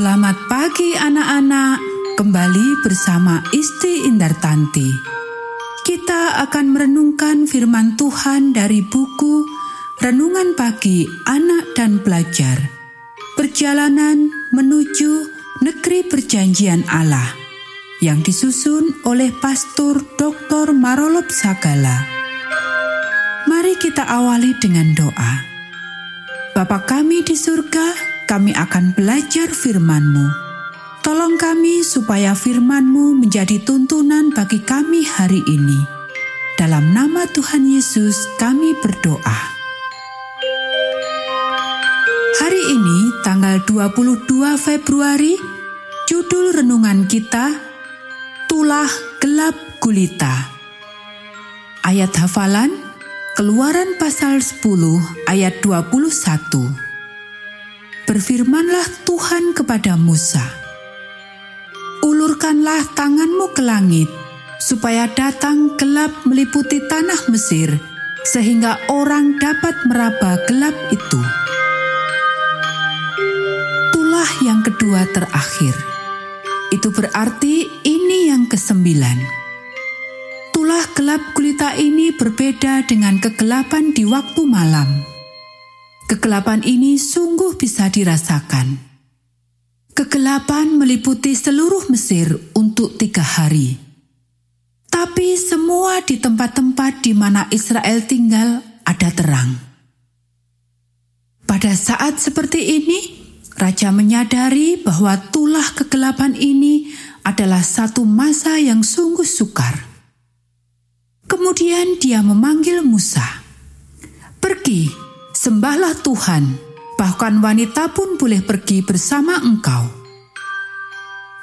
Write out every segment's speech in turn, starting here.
Selamat pagi anak-anak, kembali bersama Isti Indartanti. Kita akan merenungkan firman Tuhan dari buku Renungan Pagi Anak dan Pelajar. Perjalanan menuju negeri perjanjian Allah yang disusun oleh Pastor Dr. Marolop Sagala. Mari kita awali dengan doa. Bapa kami di surga, kami akan belajar firman-Mu. Tolong kami supaya firman-Mu menjadi tuntunan bagi kami hari ini. Dalam nama Tuhan Yesus kami berdoa. Hari ini tanggal 22 Februari, judul renungan kita Tulah Gelap Gulita. Ayat hafalan Keluaran pasal 10 ayat 21 berfirmanlah Tuhan kepada Musa, "Ulurkanlah tanganmu ke langit, supaya datang gelap meliputi tanah Mesir, sehingga orang dapat meraba gelap itu." Tulah yang kedua terakhir. Itu berarti ini yang kesembilan. Tulah gelap gulita ini berbeda dengan kegelapan di waktu malam Kegelapan ini sungguh bisa dirasakan. Kegelapan meliputi seluruh Mesir untuk tiga hari. Tapi semua di tempat-tempat di mana Israel tinggal ada terang. Pada saat seperti ini, Raja menyadari bahwa tulah kegelapan ini adalah satu masa yang sungguh sukar. Kemudian dia memanggil Musa. Pergi, Sembahlah Tuhan, bahkan wanita pun boleh pergi bersama engkau.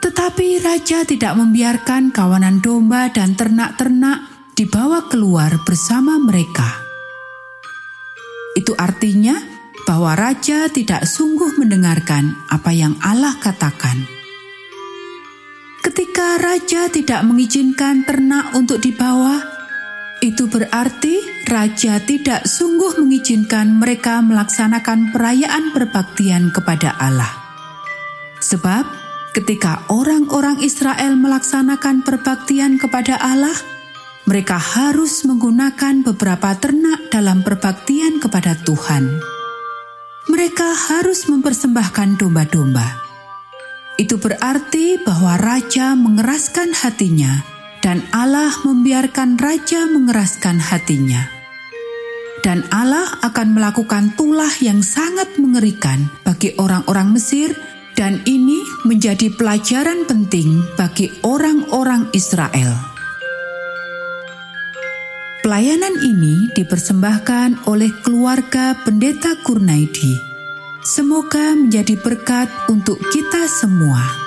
Tetapi raja tidak membiarkan kawanan domba dan ternak-ternak dibawa keluar bersama mereka. Itu artinya bahwa raja tidak sungguh mendengarkan apa yang Allah katakan. Ketika raja tidak mengizinkan ternak untuk dibawa, itu berarti raja tidak sungguh mengizinkan mereka melaksanakan perayaan berbaktian kepada Allah. Sebab ketika orang-orang Israel melaksanakan perbaktian kepada Allah, mereka harus menggunakan beberapa ternak dalam perbaktian kepada Tuhan. Mereka harus mempersembahkan domba-domba. Itu berarti bahwa raja mengeraskan hatinya dan Allah membiarkan raja mengeraskan hatinya. Dan Allah akan melakukan tulah yang sangat mengerikan bagi orang-orang Mesir dan ini menjadi pelajaran penting bagi orang-orang Israel. Pelayanan ini dipersembahkan oleh keluarga Pendeta Kurnaidi. Semoga menjadi berkat untuk kita semua.